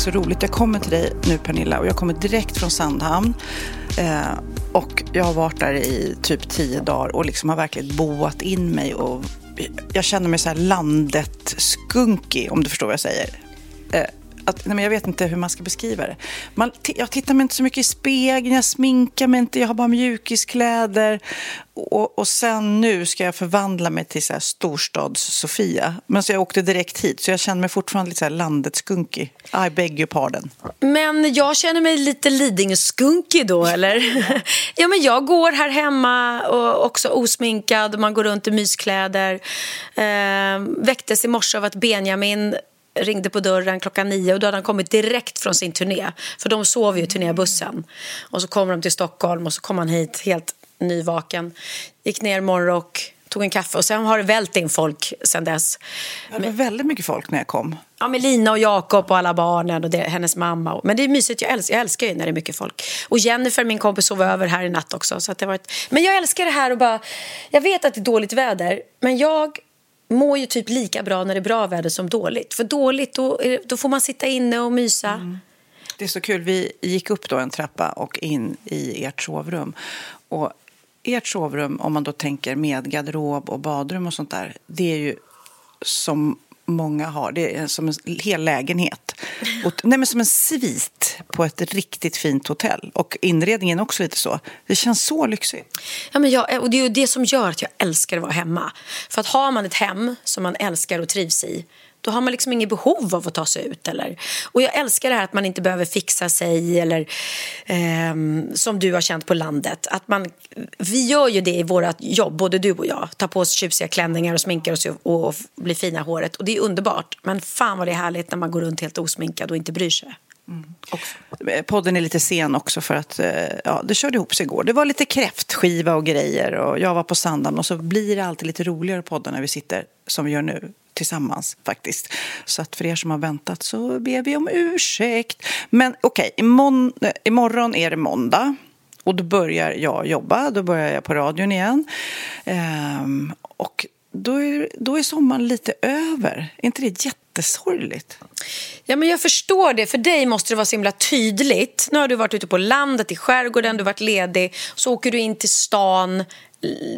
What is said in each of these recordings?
Så roligt. Jag kommer till dig nu Pernilla och jag kommer direkt från Sandhamn. Eh, och jag har varit där i typ tio dagar och liksom har verkligen boat in mig. Och jag känner mig så här landet skunkig om du förstår vad jag säger. Eh, att, nej men jag vet inte hur man ska beskriva det. Man, jag tittar mig inte så mycket i spegeln, jag sminkar mig inte, jag har bara mjukiskläder. Och, och sen nu ska jag förvandla mig till så här storstads-Sofia. Men så jag åkte direkt hit, så jag känner mig fortfarande lite så här landet-skunkig. I beg your pardon. Men jag känner mig lite Lidingö-skunkig då, eller? ja, men jag går här hemma och också osminkad. Man går runt i myskläder. Eh, väcktes i morse av att Benjamin ringde på dörren klockan nio och då hade han kommit direkt från sin turné. För de sov ju i turnébussen. Och så kommer de till Stockholm och så kom han hit helt nyvaken. Gick ner morgonrock, tog en kaffe och sen har det vält in folk sen dess. Det var väldigt mycket folk när jag kom. Ja, med Lina och Jakob och alla barnen och det, hennes mamma. Men det är mysigt, jag älskar, jag älskar ju när det är mycket folk. Och Jennifer, min kompis, sov över här i natt också. Så det varit... Men jag älskar det här och bara... Jag vet att det är dåligt väder, men jag mår ju typ lika bra när det är bra väder som dåligt. För dåligt, då, då får man sitta inne och mysa. Mm. Det är så kul. Vi gick upp då en trappa och in i ert sovrum. Och ert sovrum, om man då tänker med garderob och badrum och sånt där, det är ju som många har. Det är som en hel lägenhet. Och, nej, men som en svit på ett riktigt fint hotell. Och inredningen också lite så. Det känns så lyxigt. Ja, men jag, och det är det som gör att jag älskar att vara hemma. För att har man ett hem som man älskar och trivs i då har man liksom inget behov av att ta sig ut. Eller. Och jag älskar det här att man inte behöver fixa sig eller eh, som du har känt på landet. Att man, vi gör ju det i vårt jobb, både du och jag. Tar på oss tjusiga klänningar och sminkar oss och, och blir fina i håret. Och det är underbart. Men fan vad det är härligt när man går runt helt osminkad och inte bryr sig. Mm. Podden är lite sen också för att eh, ja, det körde ihop sig igår. Det var lite kräftskiva och grejer och jag var på Sandhamn och så blir det alltid lite roligare podden när vi sitter som vi gör nu tillsammans faktiskt. Så att för er som har väntat så ber vi om ursäkt. Men okej, okay, imorgon, eh, imorgon är det måndag. Och då börjar jag jobba, då börjar jag på radion igen. Ehm, och då är, då är sommaren lite över. Är inte det jättesorgligt? Ja, men jag förstår det. För dig måste det vara så himla tydligt. Nu har du varit ute på landet, i skärgården, du har varit ledig. Så åker du in till stan,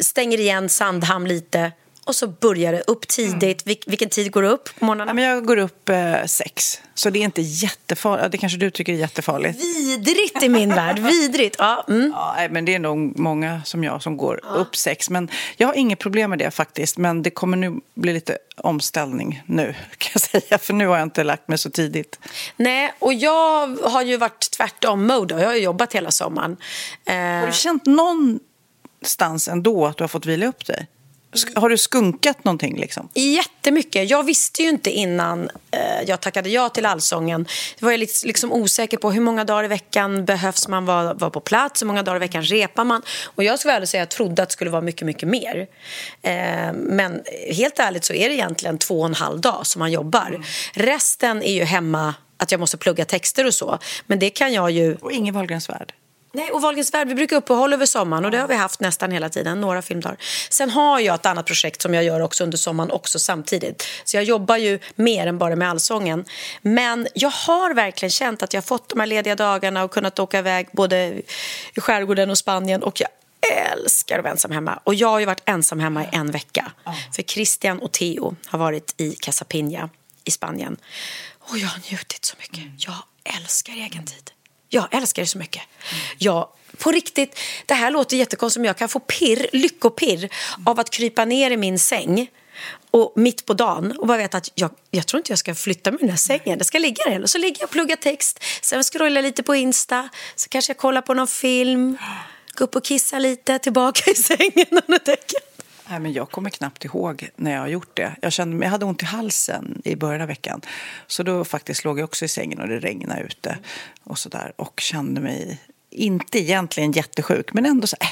stänger igen Sandhamn lite och så börjar det upp tidigt. Mm. vilken tid går du upp på morgonen? Ja, men jag går upp eh, sex. Så det är inte jättefarligt. Det kanske du tycker är jättefarligt. Vidrigt i min värld. Vidrigt. Ja, mm. ja, men det är nog många som jag som går ja. upp sex. Men jag har inget problem med det faktiskt. Men det kommer nu bli lite omställning nu kan jag säga. För nu har jag inte lagt mig så tidigt. Nej, och jag har ju varit tvärtom mode. Jag har jobbat hela sommaren. Eh... Har du känt någonstans ändå att du har fått vila upp dig? Har du skunkat någonting? Liksom? Jättemycket. Jag visste ju inte innan eh, jag tackade ja till Allsången. Jag var liksom, liksom osäker på hur många dagar i veckan behövs man vara, vara på plats, hur många dagar i veckan repar man. Och jag väl säga att jag trodde att det skulle vara mycket, mycket mer. Eh, men helt ärligt så är det egentligen två och en halv dag som man jobbar. Mm. Resten är ju hemma, att jag måste plugga texter och så. Men det kan jag ju... Och ingen Wahlgrens värld? Nej, och Wahlgrens värld, vi brukar uppehålla över sommaren och det har vi haft nästan hela tiden, några filmdagar. Sen har jag ett annat projekt som jag gör också under sommaren också samtidigt. Så jag jobbar ju mer än bara med allsången. Men jag har verkligen känt att jag har fått de här lediga dagarna och kunnat åka iväg både i skärgården och Spanien och jag älskar att vara ensam hemma. Och jag har ju varit ensam hemma i en vecka. För Christian och Theo har varit i Casapinha i Spanien. Och jag har njutit så mycket. Jag älskar egen tid. Jag älskar det så mycket. Jag, på riktigt, det här låter jättekonstigt men jag kan få pirr, lyckopirr av att krypa ner i min säng och mitt på dagen och bara veta att jag, jag tror inte jag ska flytta mig den här sängen. Det ska ligga där. Och så ligger jag och pluggar text. Sen scrollar jag lite på Insta. Så kanske jag kollar på någon film. går upp och kissar lite, tillbaka i sängen under täcket. Nej, men jag kommer knappt ihåg när jag har gjort det. Jag, kände, jag hade ont i halsen i början av veckan. Så då faktiskt låg jag också i sängen och det regnade ute. Och, så där, och kände mig inte egentligen jättesjuk, men ändå så äh,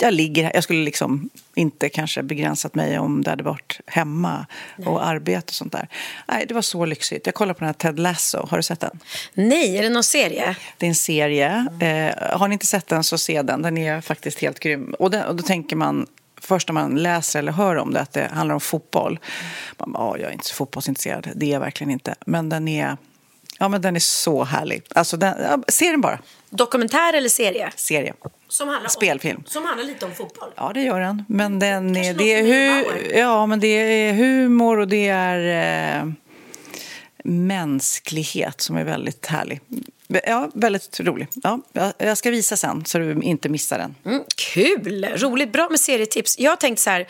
jag ligger här. Jag skulle liksom inte kanske begränsat mig om det hade varit hemma Nej. och arbete och sånt där. Nej, det var så lyxigt. Jag kollade på den här Ted Lasso. Har du sett den? Nej, är det någon serie? Det är en serie. Eh, har ni inte sett den så se den. Den är faktiskt helt grym. Och, den, och då tänker man först när man läser eller hör om det att det handlar om fotboll. Man bara, jag är inte så fotbollsintresserad. Det är jag verkligen inte. Men den är, ja, men den är så härlig. Alltså, den, ja, se den bara. Dokumentär eller serie? Serie. Som handlar Spelfilm. Om, som handlar lite om fotboll? Ja, det gör den. Men den är, det, är hu, ja, men det är humor och det är eh, mänsklighet som är väldigt härlig. Ja, väldigt rolig. Ja, jag ska visa sen så du inte missar den. Mm, kul! Roligt. Bra med serietips. Jag har tänkt så här,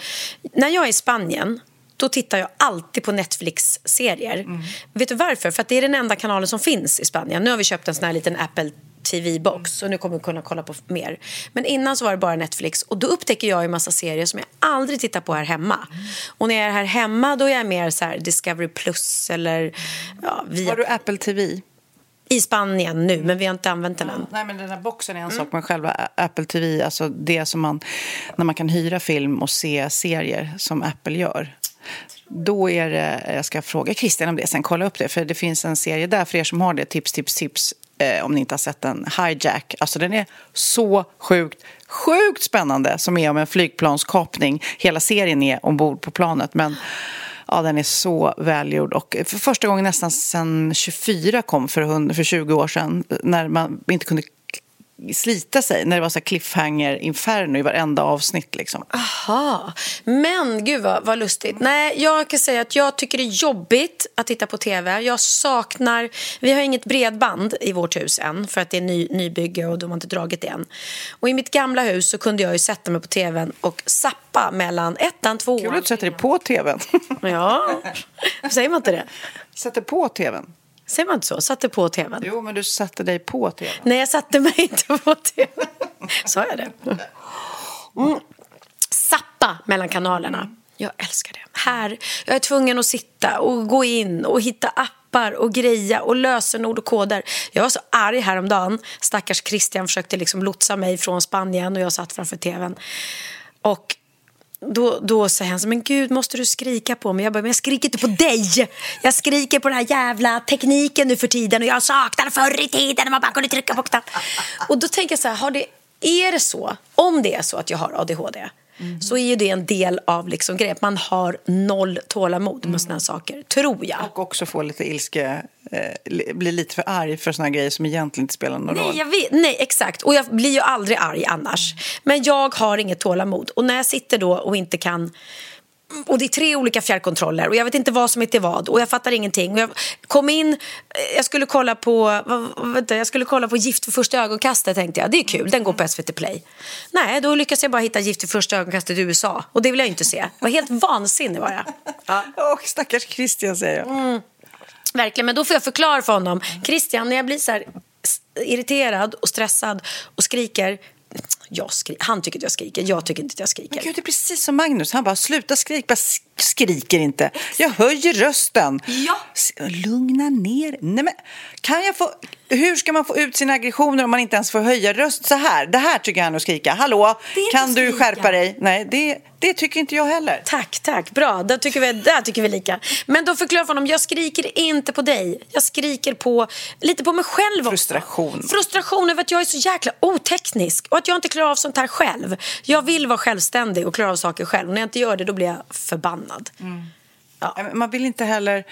när jag är i Spanien då tittar jag alltid på Netflix-serier. Mm. Vet du varför? För att det är den enda kanalen som finns i Spanien. Nu har vi köpt en sån här liten Apple TV-box och nu kommer vi kunna kolla på mer. Men innan så var det bara Netflix och då upptäcker jag en massa serier som jag aldrig tittar på här hemma. Och när jag är här hemma då är jag mer så Discovery Plus eller ja, via... Har du Apple TV? I Spanien nu, men vi har inte använt den än. Nej, men den här boxen är en mm. sak, men själva Apple TV, alltså det som man, när man kan hyra film och se serier som Apple gör. Då är det, jag ska fråga Christian om det sen, kolla upp det, för det finns en serie där för er som har det, tips, tips, tips, eh, om ni inte har sett den, Hijack. Alltså den är så sjukt, sjukt spännande, som är om en flygplanskapning. Hela serien är ombord på planet, men Ja, den är så välgjord. Och för första gången nästan sedan 24 kom för, för 20 år sedan när man inte kunde slita sig när det var så cliffhanger inferno i varenda avsnitt. Liksom. Aha. Men gud vad, vad lustigt. Nej, jag kan säga att jag tycker det är jobbigt att titta på tv. Jag saknar... Vi har inget bredband i vårt hus än för att det är ny, nybygge och de har inte dragit det än. Och i mitt gamla hus så kunde jag ju sätta mig på tvn och sappa mellan ettan, tvåan... Kul att du sätter dig på tvn. ja, säger man inte det? Sätter på tvn. Säger man inte så? Satte på tvn? Jo, men du satte dig på tvn. Nej, jag satte mig inte på tvn. Sa jag det? Mm. Sappa mellan kanalerna. Jag älskar det. Här, jag är tvungen att sitta och gå in och hitta appar och greja och lösenord och koder. Jag var så arg häromdagen. Stackars Christian försökte liksom lotsa mig från Spanien och jag satt framför tvn. Och då, då säger han så, men gud måste du skrika på mig? Jag bara, men jag skriker inte på dig. Jag skriker på den här jävla tekniken nu för tiden och jag saknar förr i tiden när man bara kunde trycka på knapp. Och då tänker jag så här, har det, är det så, om det är så att jag har ADHD, Mm. så är ju det en del av liksom grejen. Man har noll tålamod med mm. sådana saker, tror jag. Och också få lite ilske, eh, bli lite för arg för sådana grejer som egentligen inte spelar någon nej, roll. Jag vet, nej, exakt. Och jag blir ju aldrig arg annars. Mm. Men jag har inget tålamod. Och när jag sitter då och inte kan och det är tre olika fjärrkontroller och jag vet inte vad som är till vad och jag fattar ingenting. Och jag kom in, jag skulle kolla på, vänta, jag skulle kolla på Gift för första ögonkastet tänkte jag. Det är kul, den går på SVT Play. Nej, då lyckas jag bara hitta Gift för första ögonkastet i USA och det vill jag inte se. Det var helt vansinnig var jag. Ja. Och stackars Christian säger jag. Mm. Verkligen, men då får jag förklara för honom. Christian, när jag blir så här irriterad och stressad och skriker jag skri han tycker att jag skriker, jag tycker inte att jag skriker. Men gud, det är precis som Magnus. Han bara, sluta skrik, bara skriker inte. Jag höjer rösten. Ja. Lugna ner. Nej, men, kan jag få, hur ska man få ut sina aggressioner om man inte ens får höja röst så här? Det här tycker jag är att skrika. Hallå, kan du skrika. skärpa dig? Nej, det, det tycker inte jag heller. Tack, tack. Bra, där tycker, vi, där tycker vi lika. Men då förklarar jag för honom, jag skriker inte på dig. Jag skriker på, lite på mig själv också. Frustration. Frustration över att jag är så jäkla oteknisk och att jag inte klarar av sånt här själv. Jag vill vara självständig och klara av saker själv. Och när jag inte gör det, då blir jag förbannad. Nej, men Man vill inte heller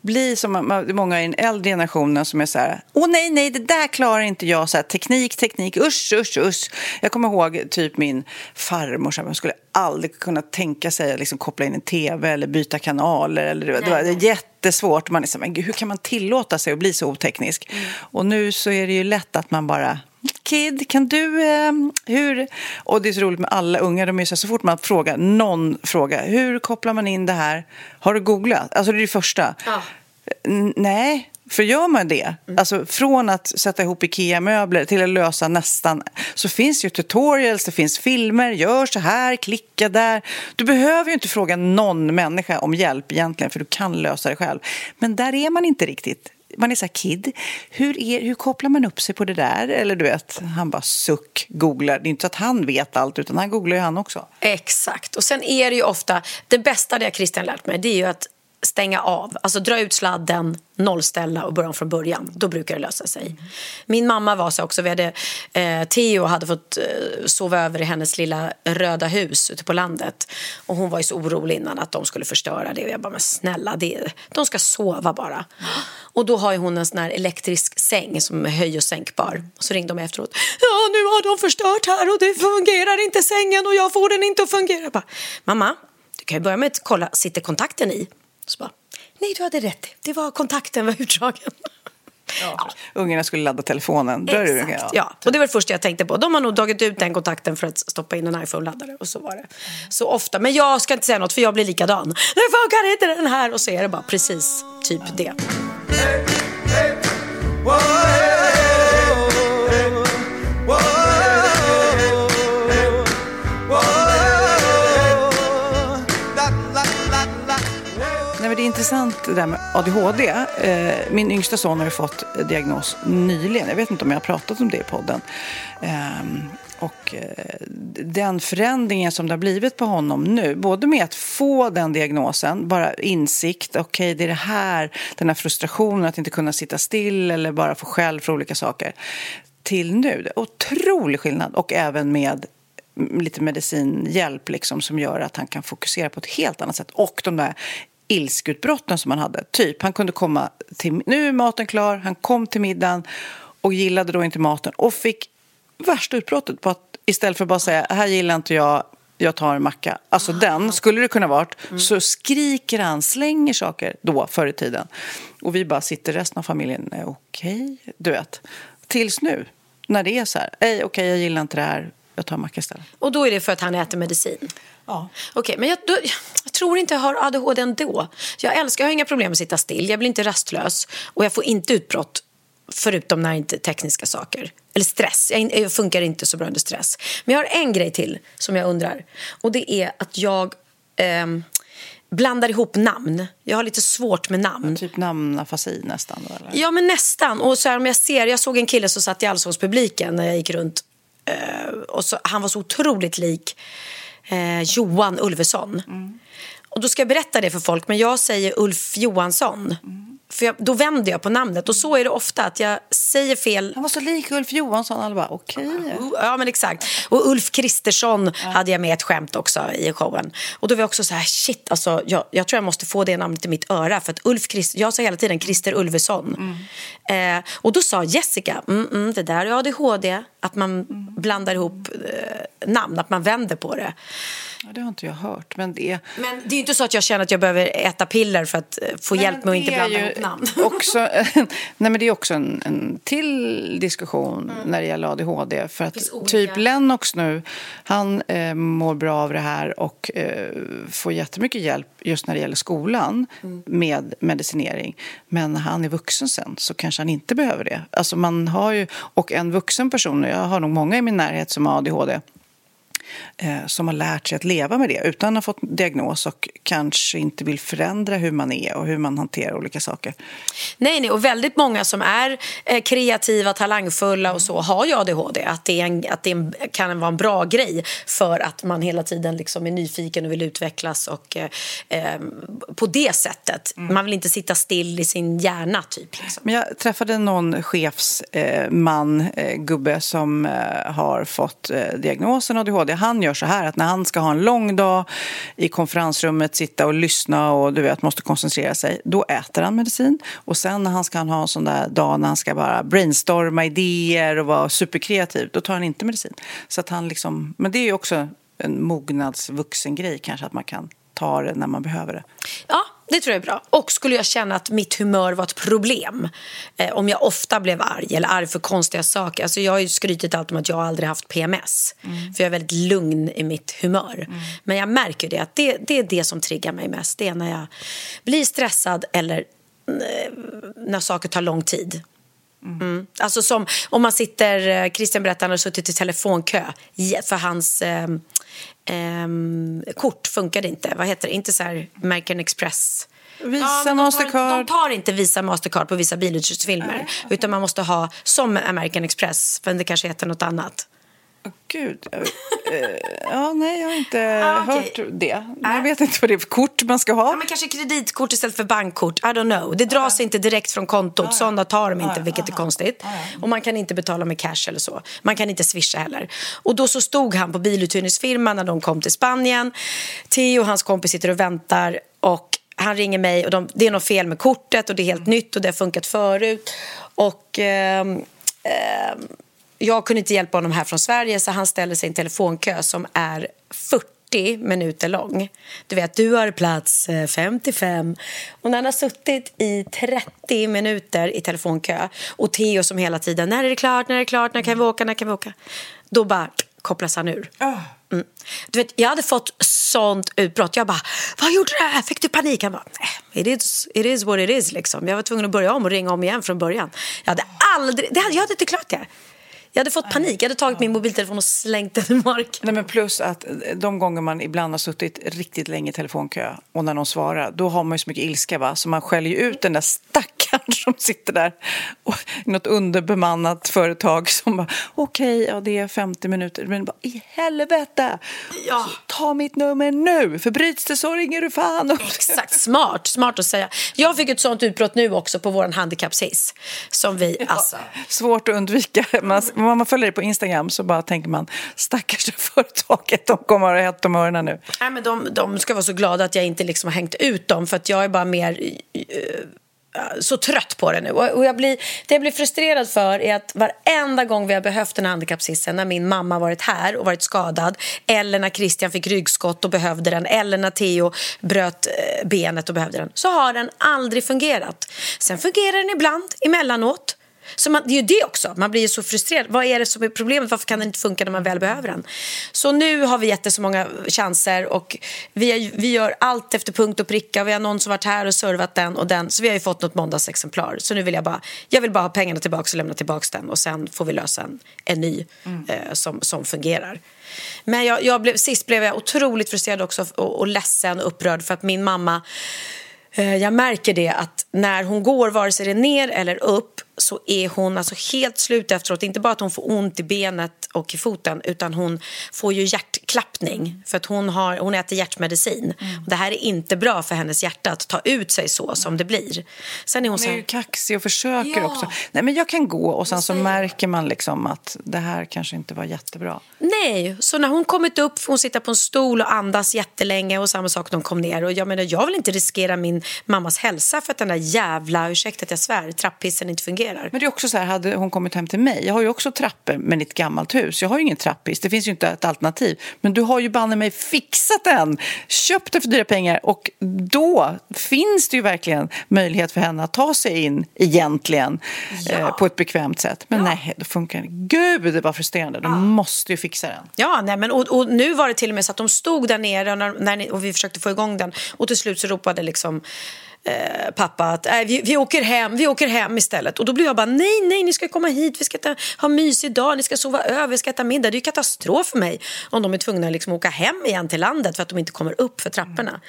bli som många i den äldre generationen som är så här, åh nej, nej, det där klarar inte jag, så här, teknik, teknik, usch, usch, usch. Jag kommer ihåg typ min farmor som skulle aldrig kunna tänka sig att liksom koppla in en tv eller byta kanaler. Eller, det var jättesvårt. Man är så, här, men hur kan man tillåta sig att bli så oteknisk? Och nu så är det ju lätt att man bara Kid, kan du... Eh, hur... Och det är så roligt med alla unga. De är så, här, så fort man frågar någon fråga, hur kopplar man in det här? Har du googlat? Alltså det är det första. Ja. Nej, för gör man det, alltså från att sätta ihop IKEA-möbler till att lösa nästan, så finns ju tutorials, det finns filmer, gör så här, klicka där. Du behöver ju inte fråga någon människa om hjälp egentligen, för du kan lösa det själv. Men där är man inte riktigt. Man är så här, kid, hur, är, hur kopplar man upp sig på det där? Eller du vet, han bara suck, googlar. Det är inte så att han vet allt, utan han googlar ju han också. Exakt. Och sen är det ju ofta, det bästa det Christian lärt mig, det är ju att stänga av. Alltså dra ut sladden, nollställa och börja om från början. Då brukar det lösa sig. Min mamma var så också. Vi hade, eh, Theo hade fått eh, sova över i hennes lilla röda hus ute på landet. Och hon var ju så orolig innan att de skulle förstöra det. Och jag bara, men snälla, det, de ska sova bara. Och då har ju hon en sån här elektrisk säng som är höj och sänkbar. Och så ringde de efteråt. Ja, nu har de förstört här och det fungerar inte sängen och jag får den inte att fungera. Bara, Mamma, du kan ju börja med att kolla, sitter kontakten i? Så bara, nej du hade rätt, det var kontakten var utdragen. Ja, Ungarna skulle ladda telefonen. Den? exakt. Ja, och det var det första jag tänkte på. De har nog tagit ut den kontakten för att stoppa in en iPhone-laddare och så var det. Så ofta, men jag ska inte säga något för jag blir likadan. Nu funkar inte den här och så är det bara precis typ det. Nej, men intressant det där med ADHD. Eh, min yngsta son har ju fått diagnos nyligen. Jag vet inte om jag har pratat om det i podden. Eh, och eh, den förändringen som det har blivit på honom nu, både med att få den diagnosen, bara insikt, okej det är det här, den här frustrationen att inte kunna sitta still eller bara få skäll för olika saker, till nu. Det är otrolig skillnad och även med lite medicinhjälp liksom, som gör att han kan fokusera på ett helt annat sätt. Och de där ilskutbrotten som han hade. Typ, han kunde komma till... Nu är maten klar, han kom till middagen och gillade då inte maten och fick värsta utbrottet på att istället för att bara säga här gillar inte jag, jag tar en macka. Alltså den, skulle det kunna varit, så skriker han, slänger saker då förr i tiden. Och vi bara sitter resten av familjen, okej, du vet. Tills nu, när det är så här, "Ej, okej jag gillar inte det här, jag tar en macka istället. Och då är det för att han äter medicin. Ja. Okej, men jag, då, jag tror inte jag har ADHD ändå. Jag älskar, jag har inga problem med att sitta still, jag blir inte rastlös och jag får inte utbrott förutom när det inte är tekniska saker. Eller stress, jag, funkar inte så bra under stress. Men jag har en grej till som jag undrar och det är att jag ehm, blandar ihop namn. Jag har lite svårt med namn. Typ namnafasi nästan. Eller? Ja, men nästan. Och så här, om jag ser, jag såg en kille som satt i Allsångspubliken när jag gick runt. Eh, och så, han var så otroligt lik eh, Johan Ulveson. Och då ska jag berätta det för folk, men jag säger Ulf Johansson. För jag, då vänder jag på namnet. Och så är det ofta, att jag säger fel Han var så lik Ulf Johansson. Alla bara, okej. Ja, men exakt. Och Ulf Kristersson hade jag med ett skämt också i showen. Och då var jag också så här, shit, alltså, jag, jag tror jag måste få det namnet i mitt öra. För att Ulf Christ, jag sa hela tiden Christer Ulveson. Eh, och då sa Jessica, mm, mm, det där är ADHD. Att man blandar ihop eh, namn, att man vänder på det. Ja, det har inte jag hört. Men det, Men det är inte så att jag känner att jag behöver äta piller för att eh, få Nej, hjälp med att inte blanda ihop namn. Också, nej, men det är också en, en till diskussion när det gäller ADHD. För att typ Lennox nu, han eh, mår bra av det här och eh, får jättemycket hjälp just när det gäller skolan med medicinering. Men när han är vuxen sen så kanske han inte behöver det. Alltså man har ju, och en vuxen person, jag har nog många i min närhet som har ADHD eh, som har lärt sig att leva med det utan att ha fått diagnos och kanske inte vill förändra hur man är och hur man hanterar olika saker. Nej, nej, och väldigt många som är eh, kreativa, talangfulla och så har ju ADHD. Att det, en, att det en, kan vara en bra grej för att man hela tiden liksom är nyfiken och vill utvecklas och eh, eh på det sättet. Mm. Man vill inte sitta still i sin hjärna typ. Liksom. Men jag träffade någon chefsman, eh, gubbe som eh, har fått eh, diagnosen ADHD. Han gör så här att när han ska ha en lång dag i konferensrummet, sitta och lyssna och du vet, måste koncentrera sig, då äter han medicin. Och sen när han ska ha en sån där dag när han ska bara brainstorma idéer och vara superkreativ, då tar han inte medicin. Så att han liksom, men det är ju också en mognadsvuxen grej kanske att man kan ta det när man behöver det. Ja, det tror jag är bra. Och skulle jag känna att mitt humör var ett problem, eh, om jag ofta blev arg eller arg för konstiga saker. Alltså jag har ju skrytit alltid om att jag aldrig haft PMS, mm. för jag är väldigt lugn i mitt humör. Mm. Men jag märker det att det, det är det som triggar mig mest. Det är när jag blir stressad eller eh, när saker tar lång tid. Mm. Alltså som om man sitter, eh, Christian berättade han har suttit i telefonkö för hans eh, eh, kort funkade inte. Vad heter det? Inte så här American Express. Visa ja, Mastercard. De tar, de tar inte Visa Mastercard på vissa biluthyrningsfilmer. Utan man måste ha som American Express, för det kanske heter något annat. Oh, Gud. Eh, ja, nej, jag har inte ah, okay. hört det. Jag vet inte vad det är för kort man ska ha. Ja, men kanske kreditkort istället för bankkort. I don't know. Det dras ah. inte direkt från kontot. Ah, Sådana tar de inte, vilket är konstigt. Och man kan inte betala med cash eller så. Man kan inte swisha heller. Och då så stod han på biluthyrningsfirman när de kom till Spanien. Theo och hans kompis sitter och väntar. Och han ringer mig och de, det är något fel med kortet och det är helt nytt och det har funkat förut. Och... Eh, eh, jag kunde inte hjälpa honom här från Sverige så han ställer sig i en telefonkö som är 40 minuter lång. Du vet, du har plats 55. Eh, och när han har suttit i 30 minuter i telefonkö och Theo som hela tiden, när är det klart, när är det klart, när kan vi åka, när kan vi åka? Då bara kopplas han ur. Ah. Mm. Du vet, jag hade fått sånt utbrott. Jag bara, vad gjorde du? Fick du panik? Han bara, it is, it is what it is. Liksom. Jag var tvungen att börja om och ringa om igen från början. Jag hade aldrig, jag hade inte klart det. Jag hade fått panik. Jag hade tagit min mobiltelefon och slängt den i marken. Nej, men plus att eh, de gånger man ibland har suttit riktigt länge i telefonkö och när någon svarar, då har man ju så mycket ilska va? så man skäller ut den där stackaren som sitter där och något underbemannat företag som bara okej, okay, ja det är 50 minuter, men bara i helvete! Ja. Ta mitt nummer nu, för bryts det så ringer du fan upp. Exakt, smart, smart att säga. Jag fick ett sånt utbrott nu också på vår handikappshiss som vi, ja, alltså. Svårt att undvika. Man, om man följer det på Instagram så bara tänker man stackars företaget, de kommer att ha hett om öronen nu. Nej, men de, de ska vara så glada att jag inte liksom har hängt ut dem för att jag är bara mer uh, Eh, så trött på det nu. Och jag blir, det jag blir frustrerad för är att varenda gång vi har behövt den handikappsissen när min mamma varit här och varit skadad eller när Christian fick ryggskott och behövde den eller när Theo bröt eh, benet och behövde den så har den aldrig fungerat. Sen fungerar den ibland, emellanåt. Så man, det är ju det också. Man blir så frustrerad. Vad är det som är problemet? Varför kan den inte funka när man väl behöver den? Så nu har vi gett så många chanser och vi, vi gör allt efter punkt och pricka. Vi har någon som varit här och servat den och den. Så vi har ju fått något måndagsexemplar. Så nu vill jag bara, jag vill bara ha pengarna tillbaka och lämna tillbaka den och sen får vi lösa en, en ny mm. eh, som, som fungerar. Men jag, jag blev, sist blev jag otroligt frustrerad också och, och ledsen och upprörd för att min mamma eh, jag märker det att när hon går, vare sig det är ner eller upp så är hon alltså helt slut efteråt. Inte bara att hon får ont i benet och i foten utan hon får ju hjärtklappning för att hon, har, hon äter hjärtmedicin. Mm. Det här är inte bra för hennes hjärta att ta ut sig så som det blir. Sen är hon, hon är ju kaxig och försöker ja. också. Nej men jag kan gå och sen så märker man liksom att det här kanske inte var jättebra. Nej, så när hon kommit upp får hon sitta på en stol och andas jättelänge och samma sak när hon kom ner. Och jag menar jag vill inte riskera min mammas hälsa för att den där jävla, ursäkta att jag svär, trapphissen inte fungerar fungerar. Men det är också så här, hade hon kommit hem till mig, jag har ju också trappor med ett gammalt hus, jag har ju ingen trapphiss, det finns ju inte ett alternativ. Men du har ju banne mig fixat den, köpt den för dyra pengar och då finns det ju verkligen möjlighet för henne att ta sig in egentligen ja. eh, på ett bekvämt sätt. Men ja. nej, det funkar inte. Gud, det var frustrerande. De ja. måste ju fixa den. Ja, nej, men, och, och, nu var det till och med så att de stod där nere och, när, när, och vi försökte få igång den och till slut så ropade liksom eh, pappa att äh, vi, vi, åker hem, vi åker hem istället. Och då blir jag bara nej, nej, ni ska komma hit, vi ska ta, ha mys idag, ni ska sova över, vi ska äta middag. Det är ju katastrof för mig om de är tvungna att liksom åka hem igen till landet för att de inte kommer upp för trapporna.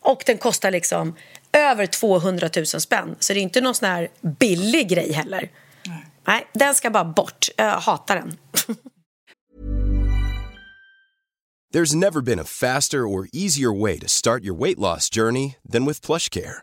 Och den kostar liksom över 200 000 spänn, så det är inte någon sån här billig grej heller. Nej, nej den ska bara bort. Jag hatar den. There's never been a faster or easier way to start your weight loss journey than with PlushCare.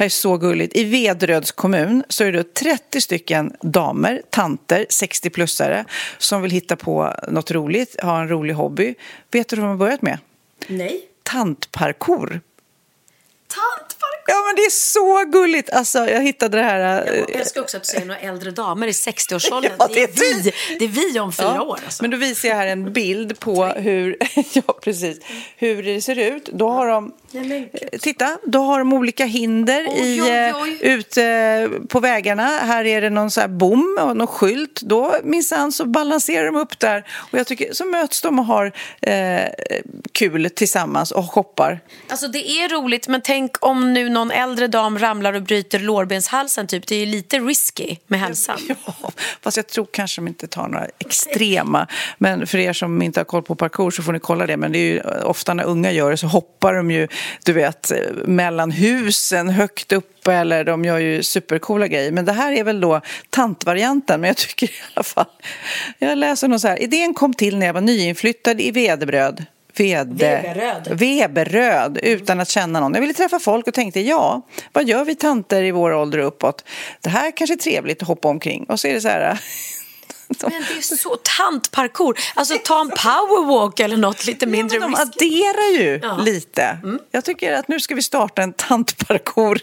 Här är så gulligt. I Vedröds kommun så är det 30 stycken damer, tanter, 60-plussare som vill hitta på något roligt, ha en rolig hobby. Vet du vad de har börjat med? Nej. Tantparkour. Tantparkour? Ja, men det är så gulligt. Alltså, jag hittade det här... Jag eh, älskar också att du säger några äldre damer i 60-årsåldern. Ja, det, är vi. det är vi om fyra ja, år. Alltså. Men då visar jag här en bild på hur, ja, precis, hur det ser ut. Då har de Titta, då har de olika hinder i, oj, eh, oj. ute på vägarna. Här är det någon så här bom och någon skylt. Då minsann så balanserar de upp där. Och jag tycker, så möts de och har eh, kul tillsammans och hoppar. Alltså det är roligt, men tänk om nu någon äldre dam ramlar och bryter lårbenshalsen. Typ. Det är lite risky med hälsan. Ja, fast jag tror kanske de inte tar några extrema. Men för er som inte har koll på parkour så får ni kolla det. Men det är ju ofta när unga gör det så hoppar de ju du vet, mellan husen högt uppe eller de gör ju supercoola grejer. Men det här är väl då tantvarianten, men jag tycker i alla fall... Jag läser något så här, idén kom till när jag var nyinflyttad i Vedebröd. Vede, Veberöd. Veberöd, utan att känna någon. Jag ville träffa folk och tänkte, ja, vad gör vi tanter i vår ålder uppåt? Det här kanske är trevligt att hoppa omkring. Och så är det så här men det är så tantparkour. Alltså ta en powerwalk eller något lite mindre ja, men De adderar ju ja. lite. Mm. Jag tycker att nu ska vi starta en tantparkour.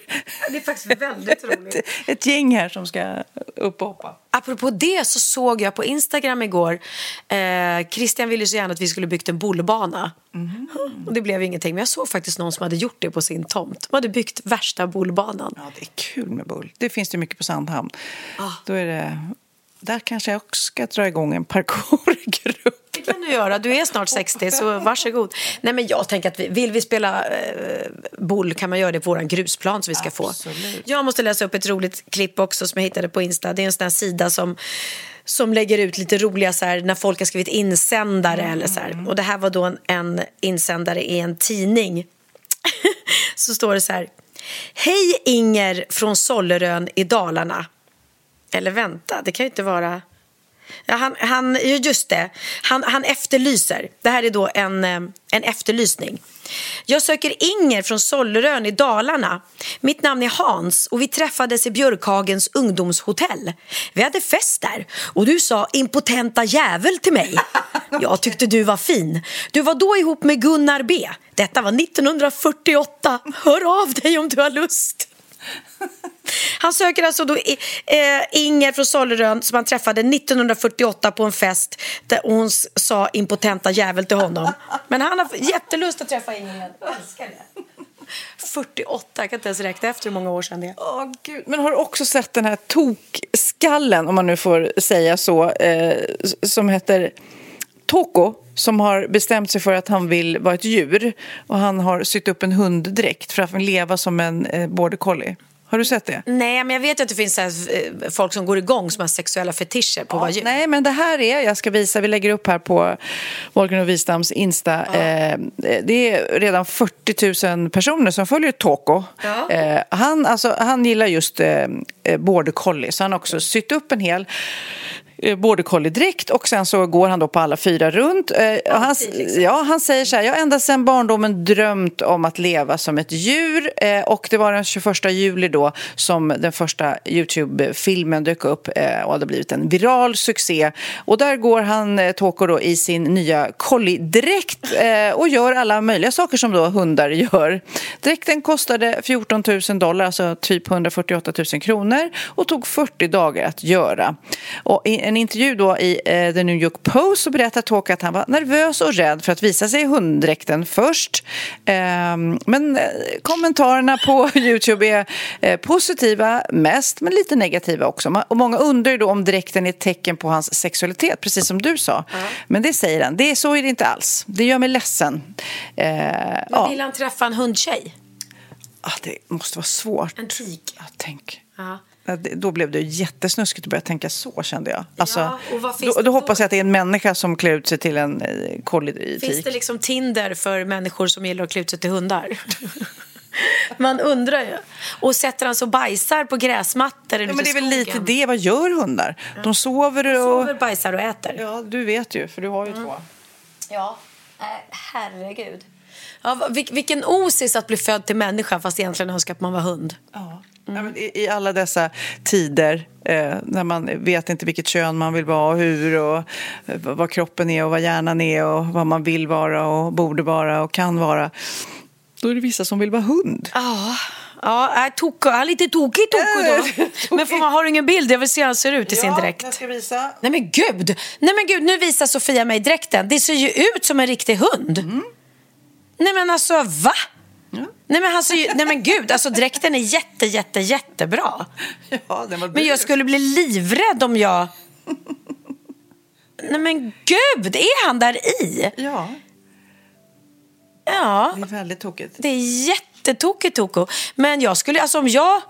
Det är faktiskt väldigt roligt. ett, ett gäng här som ska upp och hoppa. Apropå det så såg jag på Instagram igår. Eh, Christian ville så gärna att vi skulle byggt en bollbana. Mm. Och det blev ingenting. Men jag såg faktiskt någon som hade gjort det på sin tomt. De hade byggt värsta bollbanan. Ja, det är kul med bull. Det finns det mycket på Sandhamn. Ah. Då är det där kanske jag också ska dra igång en parkourgrupp. Det kan du göra. Du är snart 60, så varsågod. Nej, men jag tänker att vi, vill vi spela eh, boll kan man göra det på vår grusplan som vi ska Absolut. få. Jag måste läsa upp ett roligt klipp också som jag hittade på Insta. Det är en sån sida som som lägger ut lite roliga så här, när folk har skrivit insändare. Mm. Eller så här. Och det här var då en, en insändare i en tidning. så står det så här. Hej Inger från Sollerön i Dalarna. Eller vänta, det kan ju inte vara... Ja, han, han, just det, han, han efterlyser. Det här är då en, eh, en efterlysning. Jag söker Inger från Sollerön i Dalarna. Mitt namn är Hans och vi träffades i Björkhagens ungdomshotell. Vi hade fest där och du sa impotenta jävel till mig. Jag tyckte du var fin. Du var då ihop med Gunnar B. Detta var 1948. Hör av dig om du har lust. Han söker alltså då eh, Inger från Sollerön som han träffade 1948 på en fest där hon sa impotenta jävel till honom. Men han har jättelust att träffa Inger. Jag älskar det. 48, jag kan inte ens räkna efter hur många år sedan det är. Oh, Gud. Men har du också sett den här tokskallen, om man nu får säga så, eh, som heter Toko? som har bestämt sig för att han vill vara ett djur. Och han har sytt upp en hunddräkt för att leva som en eh, border collie. Har du sett det? Nej, men jag vet att det finns här, eh, folk som går igång som har sexuella fetischer på att vara djur. Nej, men det här är, jag ska visa, vi lägger upp här på Morgan och Wistams Insta. Eh, det är redan 40 000 personer som följer Toko. Ja. Eh, han, alltså, han gillar just eh, eh, border collie, så han har också sytt upp en hel eh, border collie-dräkt och sen så går han då på alla fyra runt. Eh, och han, liksom. ja, han säger så här, jag har ända sedan barndomen drömt om att leva som ett djur eh, och det var den 21 juli då som den första Youtube-filmen dök upp eh, och hade blivit en viral succé. Och där går han, eh, Toko, då, i sin nya collie-dräkt eh, och gör alla möjliga saker som då hundar gör. Dräkten kostade 14 000 dollar, alltså typ 148 000 kronor och tog 40 dagar att göra. Och en intervju då i eh, The New York Post så berättar Toko att han var nervös och rädd för att visa sig i hunddräkten först. Ehm, men eh, kommentarerna på Youtube är eh, positiva mest, men lite negativa också. Och många undrar ju då om dräkten är ett tecken på hans sexualitet, precis som du sa. Men det säger han, det, så är det inte alls. Det gör mig ledsen. Eh, Men ja. vill han träffa en hundtjej? ah, det måste vara svårt. En tik? Ja, tänk. Ja. Det- Då blev det jättesnuskigt att börja tänka så, kände jag. Alltså, Ja, och vad finns då, det då hoppas jag att det är en människa som klär ut sig till en eh, Finns kollitik. det liksom Tinder för människor som gillar att klä ut sig till hundar? Man undrar ju. Och sätter han så bajsar på gräsmattor Ja, men det är väl lite det. Vad gör hundar? De sover och... Sover, bajsar och äter. Ja, du vet ju, för du har ju två. Ja, äh, herregud. Ja, vilken osis att bli född till människa fast egentligen önskar att man var hund. Ja. Ja, men i, alla dessa tider eh, när man vet inte vilket kön man vill vara och hur och eh, vad kroppen är och vad hjärnan är och vad man vill vara och borde vara och kan vara. Då är det vissa som vill vara hund. Ja, ja ja, lite tokig toko då. Men får man, har du ingen bild? Jag vill se hur han ser ut i sin dräkt. jag ska visa. Nej men gud! Nej men gud, nu visar Sofia mig dräkten. Det ser ju ut som en riktig hund. Nej men alltså, va? Nej men, ju, nej men gud, alltså dräkten är jätte, jätte, jättebra. Ja, den var Men jag skulle bli livrädd om jag... Nej men gud, är han där i? Ja, Ja, det är väldigt tokigt. det är jättetokigt Toko. Men jag skulle, alltså om jag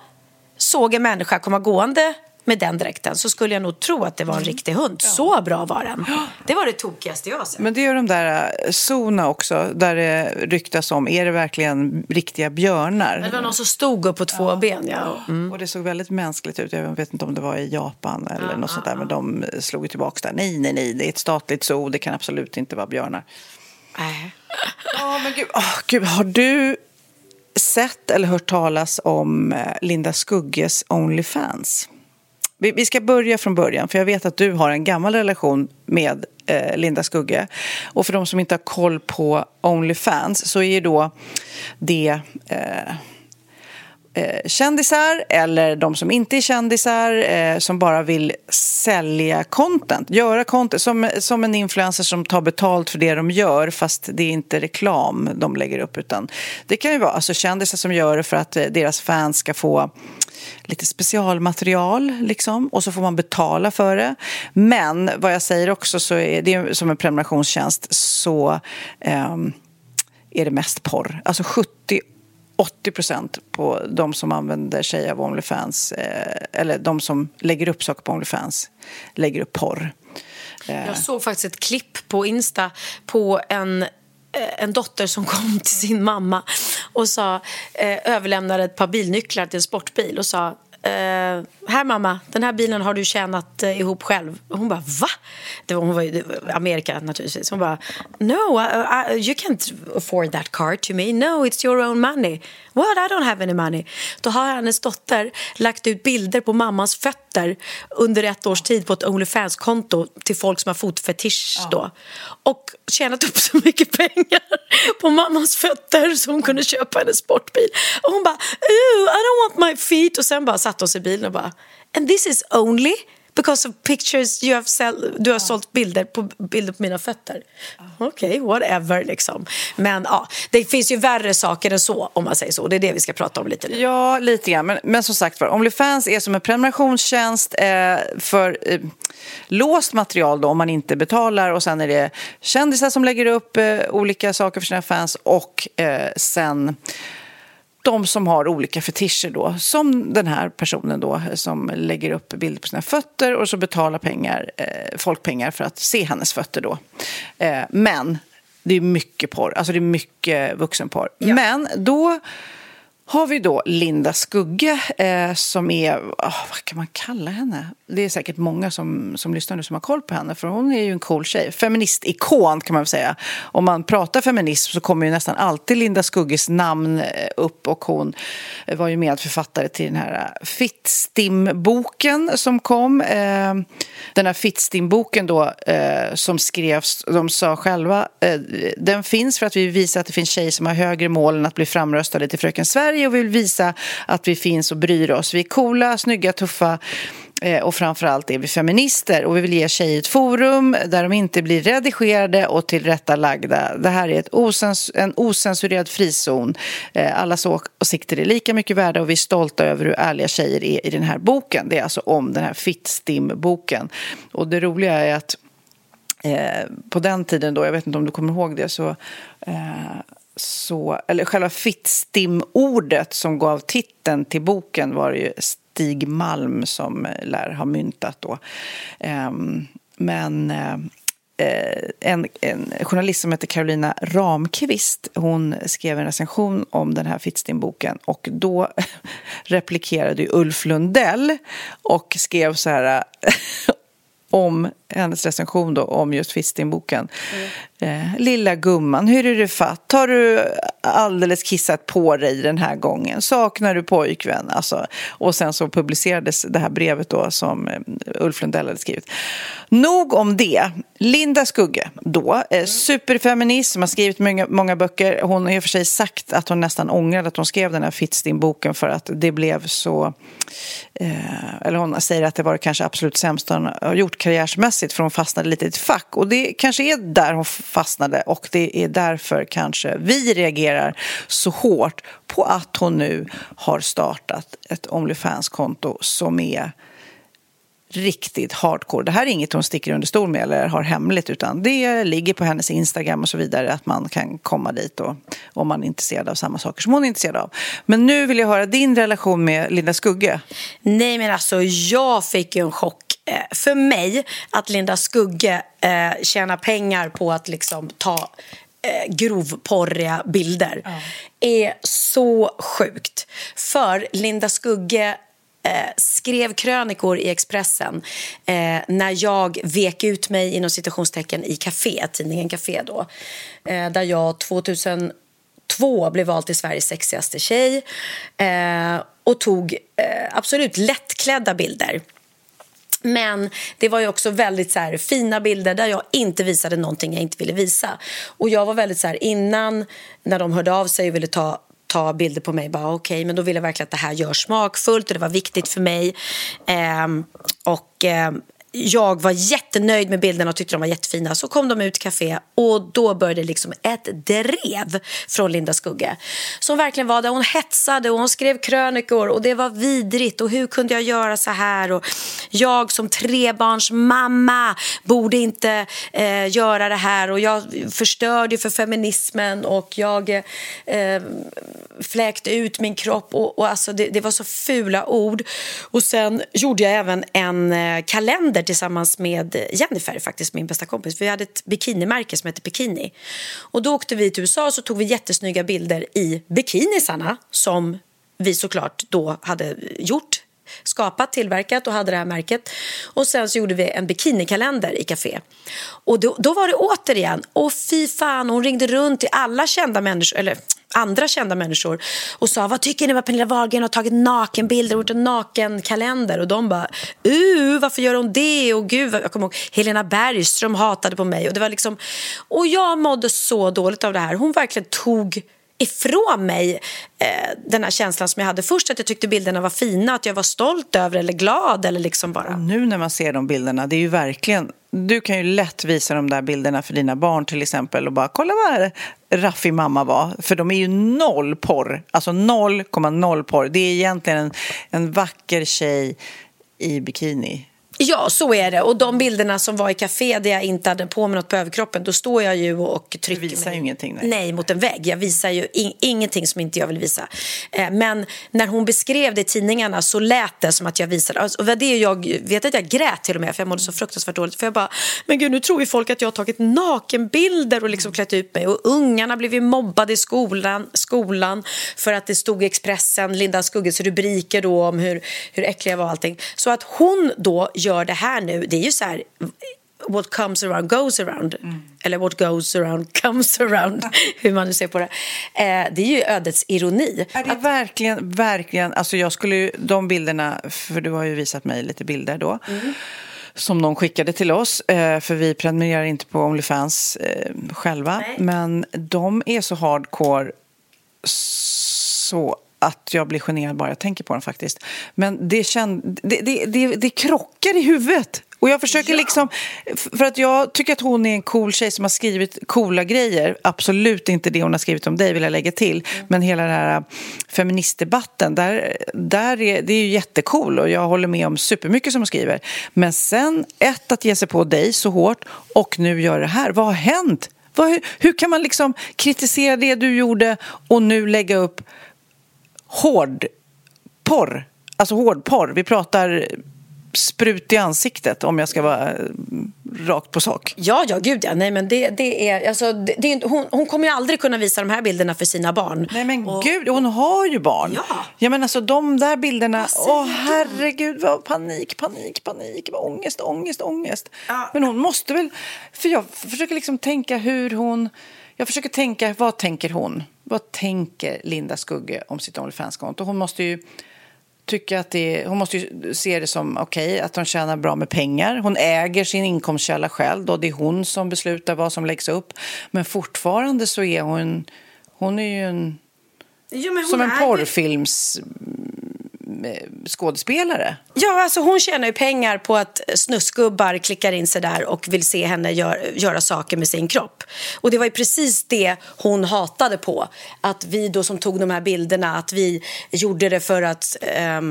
såg en människa komma gående med den dräkten så skulle jag nog tro att det var en riktig hund. Så bra var den. Det var det tokigaste jag sett. Men det är ju de där eh, zona också, där det ryktas om, är det verkligen riktiga björnar? Det var någon som stod upp på två ben. Ja. Mm. Och det såg väldigt mänskligt ut. Jag vet inte om det var i Japan eller något sånt där. Men de slog tillbaka där. Nej, nej, nej, det är ett statligt zoo. Det kan absolut inte vara björnar. Nej. Ja, men gud. Åh, gud. Har du sett eller hört talas om eh, Linda Skugges Onlyfans? Vi, vi ska börja från början, för jag vet att du har en gammal relation med eh, Linda Skugge. Och för de som inte har koll på Onlyfans så är då det eh, eh, kändisar eller de som inte är kändisar eh, som bara vill sälja content, göra content som, som en influencer som tar betalt för det de gör fast det är inte reklam de lägger upp utan det kan ju vara alltså, kändisar som gör det för att eh, deras fans ska få lite specialmaterial liksom och så får man betala för det. Men vad jag säger också så är det som en prenumerationstjänst så ehm, är det mest porr. Alltså 70 80 procent på de som använder sig av Onlyfans eh, eller de som lägger upp saker på Onlyfans lägger upp porr. Eh, Jag såg faktiskt ett klipp på Insta på en eh, Eh, en dotter som kom till sin mamma och sa, eh, överlämnade ett par bilnycklar till en sportbil och sa Uh, här mamma, den här bilen har du tjänat uh, ihop själv. Och hon bara va? Det var, hon var i Amerika naturligtvis. Hon bara no, I, I, you can't afford that car to me. No, it's your own money. What? I don't have any money. Då har hennes dotter lagt ut bilder på mammas fötter under ett års tid på ett Onlyfans-konto till folk som har fotfetisch då. Och tjänat upp så mycket pengar på mammas fötter så hon kunde köpa en sportbil. Och hon bara, I don't want my feet. Och sen bara satt hon sig i bilen och bara, and this is only because of pictures you have sell, du har sålt bilder på, bilder på mina fötter. Okej, okay, whatever liksom. Men ja, det finns ju värre saker än så om man säger så. Det är det vi ska prata om lite nu. Ja, lite grann. Men, men som sagt var, Onlyfans är som en prenumerationstjänst eh, för eh, låst material då, om man inte betalar. Och sen är det kändisar som lägger upp eh, olika saker för sina fans. Och eh, sen de som har olika fetischer då, som den här personen då som lägger upp bilder på sina fötter och så betalar pengar, eh, folk pengar för att se hennes fötter då. Eh, men det är mycket porr, alltså det är mycket vuxenporr. Ja. Men då har vi då Linda Skugge eh, som är, oh, vad kan man kalla henne? Det är säkert många som, som lyssnar nu som har koll på henne för hon är ju en cool tjej. Feministikon kan man väl säga. Om man pratar feminism så kommer ju nästan alltid Linda Skugges namn eh, upp och hon eh, var ju medförfattare till den här eh, Fittstim-boken som kom. Eh, den här Fittstim-boken då eh, som skrevs, de sa själva, eh, den finns för att vi visar att det finns tjejer som har högre mål än att bli framröstade till Fröken Sverige Sverige och vill visa att vi finns och bryr oss. Vi är coola, snygga, tuffa eh, och framförallt är vi feminister och vi vill ge tjejer ett forum där de inte blir redigerade och tillrättalagda. Det här är ett osens en osensurerad frizon. Eh, allas åsikter är lika mycket värda och vi är stolta över hur ärliga tjejer är i den här boken. Det är alltså om den här Fittstim-boken. Och det roliga är att eh, på den tiden då, jag vet inte om du kommer ihåg det, så eh, så, eller själva Fittstim-ordet som gav titeln till boken var det ju Stig Malm som eh, lär ha myntat då. Ehm, men eh, eh, en, en, journalist som heter Carolina Ramqvist hon skrev en recension om den här Fittstim-boken och då replikerade Ulf Lundell och skrev så här om hennes recension då, om just Fisting-boken. Mm. Eh, Lilla gumman, hur är det fatt? Har du alldeles kissat på dig den här gången? Saknar du pojkvän? Alltså, och sen så publicerades det här brevet då som eh, Ulf Lundell hade skrivit. Nog om det. Linda Skugge, då, eh, superfeminist som har skrivit många, många böcker. Hon har i och för sig sagt att hon nästan ångrade att hon skrev den här Fittstim-boken för att det blev så... Eh, eller hon säger att det var det kanske absolut sämsta hon har gjort karriärsmässigt för hon fastnade lite i ett fack. Och det kanske är där hon fastnade och det är därför kanske vi reagerar så hårt på att hon nu har startat ett Onlyfans-konto som är riktigt hardcore. Det här är inget hon sticker under stol med eller har hemligt utan det ligger på hennes Instagram och så vidare att man kan komma dit och, om man är intresserad av samma saker som hon är intresserad av. Men nu vill jag höra din relation med Linda Skugge. Nej men alltså jag fick ju en chock för mig att Linda Skugge eh, tjänar pengar på att liksom ta eh, grovporriga bilder ja. är så sjukt. För Linda Skugge eh, skrev krönikor i Expressen eh, när jag vek ut mig inom citationstecken i Café, tidningen Café då. Eh, där jag 2002 blev vald till Sveriges sexigaste tjej eh, och tog eh, absolut lättklädda bilder. Men det var ju också väldigt så här, fina bilder där jag inte visade någonting jag inte ville visa. Och jag var väldigt så här, innan när de hörde av sig och ville ta ta bilder på mig. Bara okay, men då ville jag verkligen att det här görs smakfullt och det var viktigt för mig. Eh, och eh, jag var jättenöjd med bilderna och tyckte de var jättefina. Så kom de ut kafé och då började liksom ett drev från Linda Skugge. Som verkligen var där hon hetsade och hon skrev krönikor och det var vidrigt och hur kunde jag göra så här? Och jag som trebarns mamma borde inte eh, göra det här och jag förstörde för feminismen och jag eh, fläkte ut min kropp och, och alltså det, det var så fula ord. Och sen gjorde jag även en eh, kalender tillsammans med Jennifer, faktiskt min bästa kompis. Vi hade ett bikinimärke som hette Bikini. Och då åkte vi till USA och så tog vi jättesnygga bilder i bikinisarna som vi såklart då hade gjort skapat, tillverkat och hade det här märket. Och sen så gjorde vi en bikinikalender i café. Och då, då var det återigen, och fy fan, hon ringde runt till alla kända människor, eller andra kända människor och sa vad tycker ni om att Pernilla Wahlgren har tagit nakenbilder och gjort en nakenkalender? Och de bara uh, varför gör hon det? Och gud jag kommer ihåg Helena Bergström hatade på mig. Och det var liksom och jag mådde så dåligt av det här. Hon verkligen tog ifrån mig eh, den här känslan som jag hade först att jag tyckte bilderna var fina, att jag var stolt över eller glad eller liksom bara. Och nu när man ser de bilderna, det är ju verkligen du kan ju lätt visa de där bilderna för dina barn till exempel och bara kolla vad raffig mamma var. För de är ju noll porr, alltså 0,0 porr. Det är egentligen en, en vacker tjej i bikini. Ja, så är det. Och de bilderna som var i café där jag inte hade på mig något på överkroppen, då står jag ju och trycker Du visar mig. ingenting, nej. Nej. mot en vägg. Jag visar ju in ingenting som inte jag vill visa. Eh, men när hon beskrev det i tidningarna så lät det som att jag visade. Alltså, och det jag vet att jag grät till och med för jag mådde så fruktansvärt dåligt. För jag bara, men gud nu tror ju folk att jag har tagit nakenbilder och liksom klätt ut mig. Och ungarna blev ju mobbade i skolan, skolan för att det stod i Expressen, Linda Skugges rubriker då om hur, hur äcklig jag var och allting. Så att hon då gör det här nu, det är ju så här what comes around goes around. Eller what goes around comes around, hur man nu ser på det. Eh, det är ju ödets ironi. Är det verkligen, verkligen, alltså jag skulle ju, de bilderna, för du har ju visat mig lite bilder då, som någon skickade till oss, eh, för vi prenumererar inte på Onlyfans eh, själva, Nej. men de är så hardcore så att jag blir generad bara jag tänker på dem faktiskt. Men det, känd, det, det, det, det krockar i huvudet. Och jag försöker liksom, för att jag tycker att hon är en cool tjej som har skrivit coola grejer. Absolut inte det hon har skrivit om dig vill jag lägga till. Men hela den här feministdebatten, där, där är, det är ju jättecool och jag håller med om supermycket som hon skriver. Men sen, ett, att ge sig på dig så hårt och nu gör det här. Vad har hänt? Vad, hur, hur kan man liksom kritisera det du gjorde och nu lägga upp hårdporr? Alltså hårdporr. Vi pratar sprut i ansiktet om jag ska vara eh, rakt på sak. Ja, ja, gud ja. Nej, men det, det är, alltså, det, det är, hon, hon kommer ju aldrig kunna visa de här bilderna för sina barn. Nej men Och- gud, hon har ju barn. Ja. ja men alltså de där bilderna, åh herregud vad panik, panik, panik, vad ångest, ångest, ångest. Ja. Men hon måste väl, för jag försöker liksom tänka hur hon, jag försöker tänka, vad tänker hon? Vad tänker Linda Skugge om sitt Onlyfans-konto? Hon måste ju tycka att det, hon måste ju se det som okej att hon tjänar bra med pengar. Hon äger sin inkomstkälla själv. Då. Det är hon som beslutar vad som läggs upp. Men fortfarande så är hon, hon är ju en hon som en porrfilms skådespelare. Ja, alltså hon tjänar ju pengar på att snuskgubbar klickar in sig där och vill se henne gör, göra saker med sin kropp. Och det var ju precis det hon hatade på. Att vi då som tog de här bilderna, att vi gjorde det för att eh,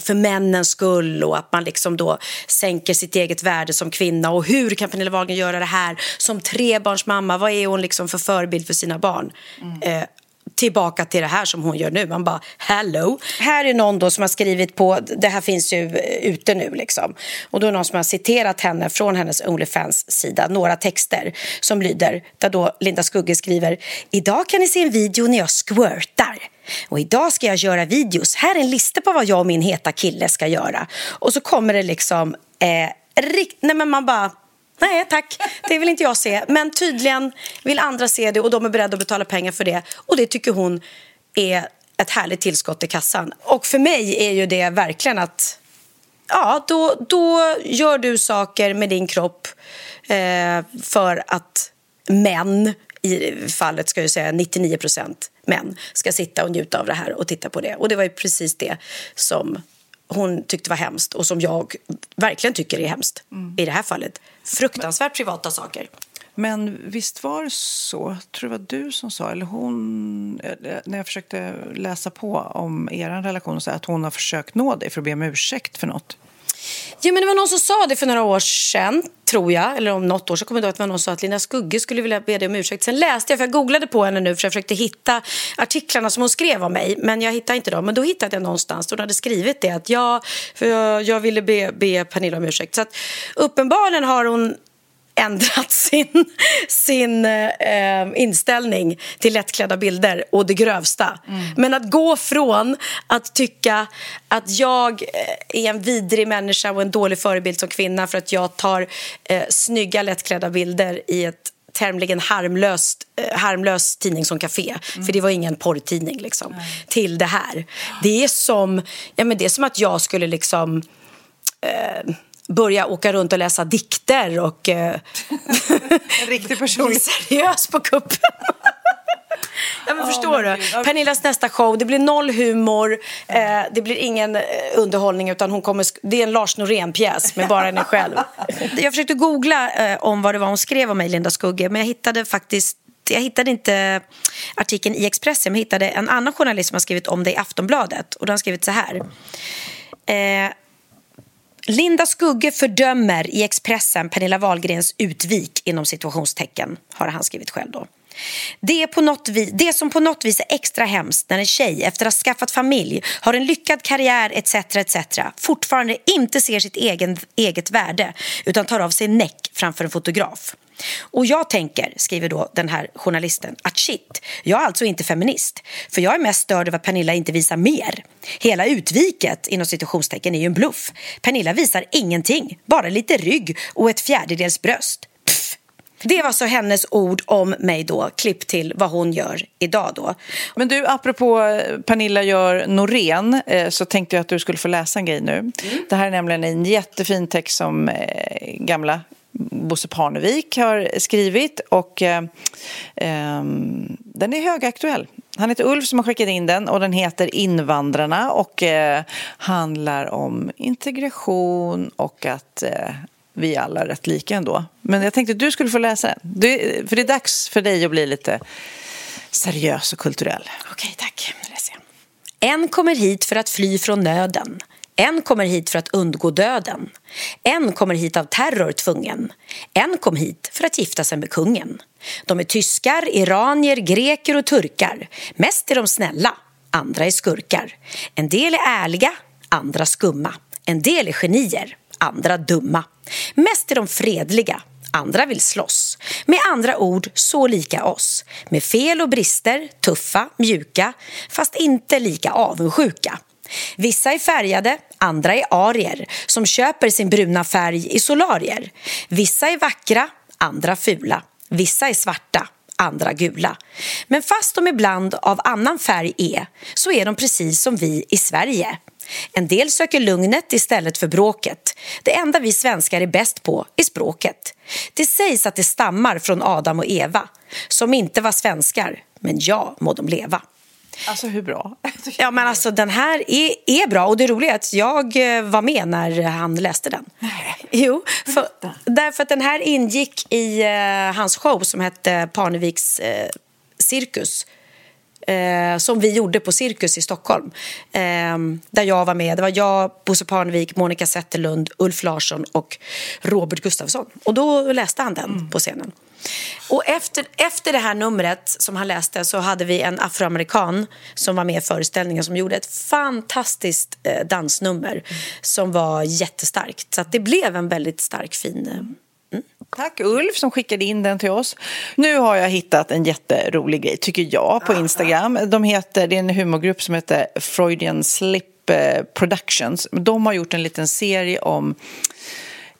för männens skull och att man liksom då sänker sitt eget värde som kvinna. Och hur kan Pernilla Wahlgren göra det här som trebarnsmamma? Vad är hon liksom för förebild för sina barn? Eh, tillbaka till det här som hon gör nu. Man bara, hello. Här är någon då som har skrivit på, det här finns ju eh, ute nu liksom. Och då är det någon som har citerat henne från hennes Onlyfans-sida, några texter som lyder, där då Linda Skugge skriver, idag kan ni se en video när jag squirtar. Och idag ska jag göra videos. Här är en lista på vad jag och min heta kille ska göra. Och så kommer det liksom, eh, rikt- nej men man bara, Nej tack, det vill inte jag se. Men tydligen vill andra se det och de är beredda att betala pengar för det. Och det tycker hon är ett härligt tillskott i kassan. Och för mig är ju det verkligen att ja, då, då gör du saker med din kropp eh, för att män, i fallet ska jag säga 99 procent män, ska sitta och njuta av det här och titta på det. Och det var ju precis det som hon tyckte var hemskt och som jag verkligen tycker är hemskt i det här fallet. Fruktansvärt privata saker. Men visst var det så, tror det var du som sa, eller hon, eller när jag försökte läsa på om er relation, så att hon har försökt nå dig för att be om ursäkt för något. Ja, men det var någon som sa det för några år sedan, tror jag. Eller om något år så kommer jag ihåg att det var någon som sa att Lina Skugge skulle vilja be dig om ursäkt. Sen läste jag, för jag googlade på henne nu för jag försökte hitta artiklarna som hon skrev om mig. Men jag hittade inte dem. Men då hittade jag någonstans där hon hade skrivit det att jag, för jag, jag ville be, be Pernilla om ursäkt. Så att uppenbarligen har hon ändrat sin, sin eh, inställning till lättklädda bilder och det grövsta. Men att gå från att tycka att jag eh, är en vidrig människa och en dålig förebild som kvinna för att jag tar eh, snygga lättklädda bilder i ett tämligen harmlöst, eh, harmlös tidning som Café. För det var ingen porrtidning liksom. Till det här. Det är som, ja, men det är som att jag skulle liksom eh, börja åka runt och läsa dikter och eh, En riktig person. seriös på kuppen. Ja, men förstår men du? Pernillas nästa show, det blir noll humor, eh, det blir ingen eh, underhållning utan hon kommer, det är en Lars Norén-pjäs med bara henne själv. Jag försökte googla eh, om vad det var hon skrev om mig, Linda Skugge, men jag hittade faktiskt jag hittade inte artikeln i Expressen, men jag hittade en annan journalist som har skrivit om det i Aftonbladet. Och då har skrivit så här. Eh, Linda Skugge fördömer i Expressen Pernilla Wahlgrens utvik inom situationstecken, har han skrivit själv då. Det, är på något vis, det som på något vis är extra hemskt när en tjej efter att ha skaffat familj, har en lyckad karriär etc. etc. fortfarande inte ser sitt egen, eget värde utan tar av sig näck framför en fotograf. Och jag tänker, skriver då den här journalisten, att shit, jag är alltså inte feminist. För jag är mest störd över att Pernilla inte visar mer. Hela utviket inom situationstecken är ju en bluff. Pernilla visar ingenting, bara lite rygg och ett fjärdedels bröst. Pff. Det var så hennes ord om mig då, klipp till vad hon gör idag då. Men du, apropå Pernilla gör Norén eh, så tänkte jag att du skulle få läsa en grej nu. Mm. Det här är nämligen en jättefin text som eh, gamla Bosse Parnevik har skrivit och eh, eh, den är högaktuell. Han heter Ulf som har skickat in den och den heter Invandrarna och eh, handlar om integration och att eh, vi alla är rätt lika ändå. Men jag tänkte att du skulle få läsa den. Du, för det är dags för dig att bli lite seriös och kulturell. Okej, tack. En kommer hit för att fly från nöden. En kommer hit för att undgå döden. En kommer hit av terror tvungen. En kom hit för att gifta sig med kungen. De är tyskar, iranier, greker och turkar. Mest är de snälla, andra är skurkar. En del är ärliga, andra skumma. En del är genier, andra dumma. Mest är de fredliga, andra vill slåss. Med andra ord så lika oss. Med fel och brister, tuffa, mjuka, fast inte lika avundsjuka. Vissa är färgade, andra är arier som köper sin bruna färg i solarier. Vissa är vackra, andra fula. Vissa är svarta, andra gula. Men fast de ibland av annan färg är så är de precis som vi i Sverige. En del söker lugnet istället för bråket. Det enda vi svenskar är bäst på är språket. Det sägs att det stammar från Adam och Eva som inte var svenskar, men ja må de leva. Alltså hur bra? Ja men alltså den här är, är bra och det roliga är att jag eh, var med när han läste den. Nej. Jo, för, därför att den här ingick i uh, hans show som hette Parneviks uh, cirkus. Uh, som vi gjorde på Cirkus i Stockholm. där jag var med. Det var jag, Bosse Parnevik, Monica Zetterlund, Ulf Larsson och Robert Gustafsson. Och då läste han den mm. på scenen. Och efter, efter det här numret som han läste så hade vi en afroamerikan som var med i föreställningen som gjorde ett fantastiskt eh, dansnummer mm. som var jättestarkt. Så det blev en väldigt stark, fin... Eh, mm. Tack Ulf som skickade in den till oss. Nu har jag hittat en jätterolig grej, tycker jag, på Instagram. De heter, det är en humorgrupp som heter Freudian Slip eh, Productions. De har gjort en liten serie om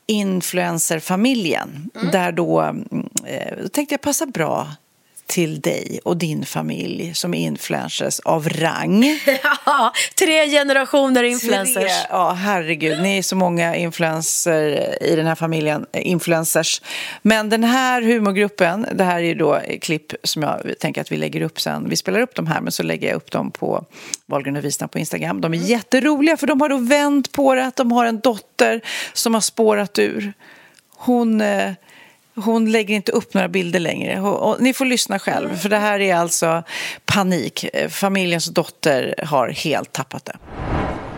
influencerfamiljen. Mm. Där då, mm, eh, då tänkte jag passa bra till dig och din familj som är influencers av rang. Ja, tre generationer influencers. Tre, ja, herregud. Ni är så många influencer i den här familjen, influencers. Men den här humorgruppen, det här är ju då klipp som jag tänker att vi lägger upp sen. Vi spelar upp dem här, men så lägger jag upp dem på Wahlgren och Wistam på Instagram. De är mm. jätteroliga, för de har då vänt på det att de har en dotter som har spårat ur. Hon... Hon lägger inte upp några bilder längre. Och ni får lyssna själv, för det här är alltså panik. Familjens dotter har helt tappat det.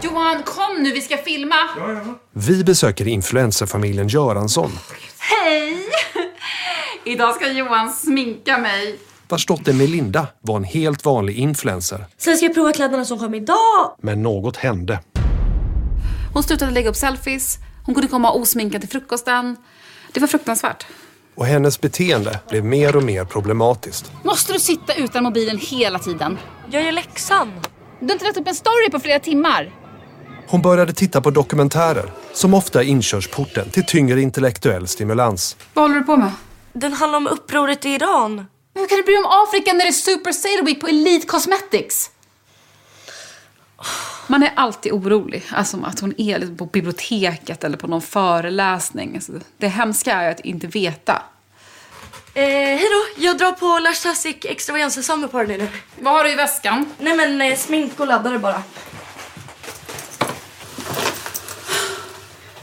Johan, kom nu, vi ska filma! Ja, ja. Vi besöker influencerfamiljen Göransson. Hej! Idag ska Johan sminka mig. Vars dotter Melinda var en helt vanlig influencer. Sen ska jag prova kläderna som kom idag. Men något hände. Hon slutade lägga upp selfies. Hon kunde komma osminkad till frukosten. Det var fruktansvärt och hennes beteende blev mer och mer problematiskt. Måste du sitta utan mobilen hela tiden? Jag gör läxan. Du har inte lagt upp en story på flera timmar. Hon började titta på dokumentärer som ofta är inkörsporten till tyngre intellektuell stimulans. Vad håller du på med? Den handlar om upproret i Iran. Men hur kan du bry dig om Afrika när det är Super Sale Week på Elite Cosmetics? Man är alltid orolig. Alltså att hon är liksom på biblioteket eller på någon föreläsning. Alltså det hemska är att inte veta. Eh, hej då, jag drar på Lars Sassik extravaganza party nu. Vad har du i väskan? Nej men eh, smink och laddare bara.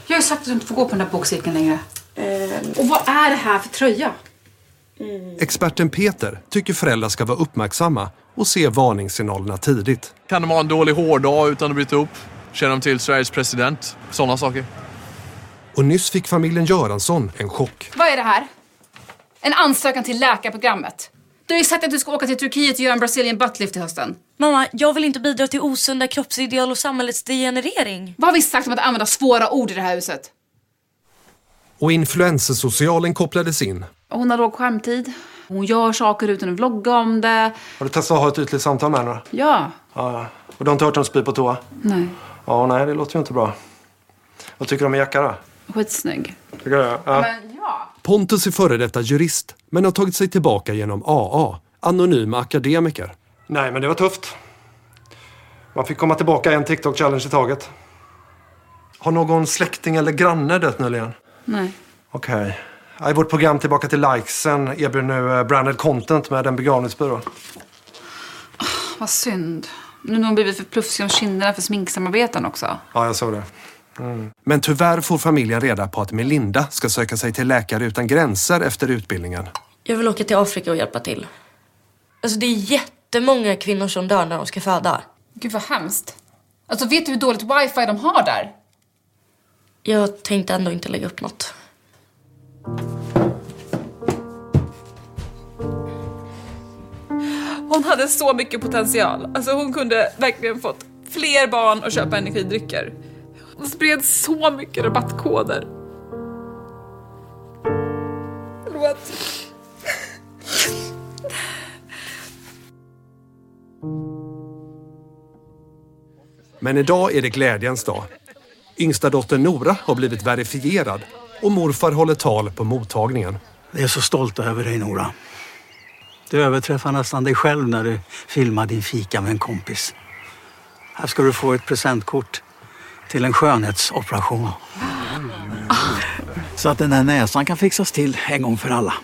Jag har ju sagt att du inte får gå på den där bokcirkeln längre. Eh. Och vad är det här för tröja? Mm. Experten Peter tycker föräldrar ska vara uppmärksamma och se varningssignalerna tidigt. Kan de ha en dålig hårdag utan att bryta upp? Känner de till Sveriges president? Sådana saker. Och nyss fick familjen Göransson en chock. Vad är det här? En ansökan till läkarprogrammet. Du har ju sagt att du ska åka till Turkiet och göra en Brazilian buttlift i hösten. Mamma, jag vill inte bidra till osunda kroppsideal och samhällets degenerering. Vad har vi sagt om att använda svåra ord i det här huset? Och influencersocialen kopplades in. Hon har låg skärmtid. Hon gör saker utan att vlogga om det. Har du testat att ha ett ytligt samtal med henne? Ja. Ja. Och du har inte hört henne spy på toa? Nej. Ja, nej, det låter ju inte bra. Vad tycker du om en jacka då? Skitsnygg. Tycker du? Ja. Men ja. Pontus är före detta jurist, men har tagit sig tillbaka genom AA, anonym akademiker. Nej, men det var tufft. Man fick komma tillbaka en TikTok-challenge i taget. Har någon släkting eller granne dött nyligen? Nej. Okej. Ja, I vårt program Tillbaka till likesen erbjuder nu eh, branded content med en begravningsbyrå. Vad synd. Nu har hon blivit för plufsig om kinderna för sminksamarbeten också. Ja, jag såg det. Men tyvärr får familjen reda på att Melinda ska söka sig till Läkare utan gränser efter utbildningen. Jag vill åka till Afrika och hjälpa till. Alltså det är jättemånga kvinnor som dör när de ska föda. Gud vad hemskt. Alltså vet du hur dåligt wifi de har där? Jag tänkte ändå inte lägga upp något. Hon hade så mycket potential. Alltså hon kunde verkligen fått fler barn och köpa energidrycker. Hon spred så mycket rabattkoder. Förlåt. Men idag är det glädjens dag. Yngsta dottern Nora har blivit verifierad och morfar håller tal på mottagningen. Jag är så stolt över dig Nora. Du överträffar nästan dig själv när du filmar din fika med en kompis. Här ska du få ett presentkort till en skönhetsoperation. Så att den där näsan kan fixas till en gång för alla.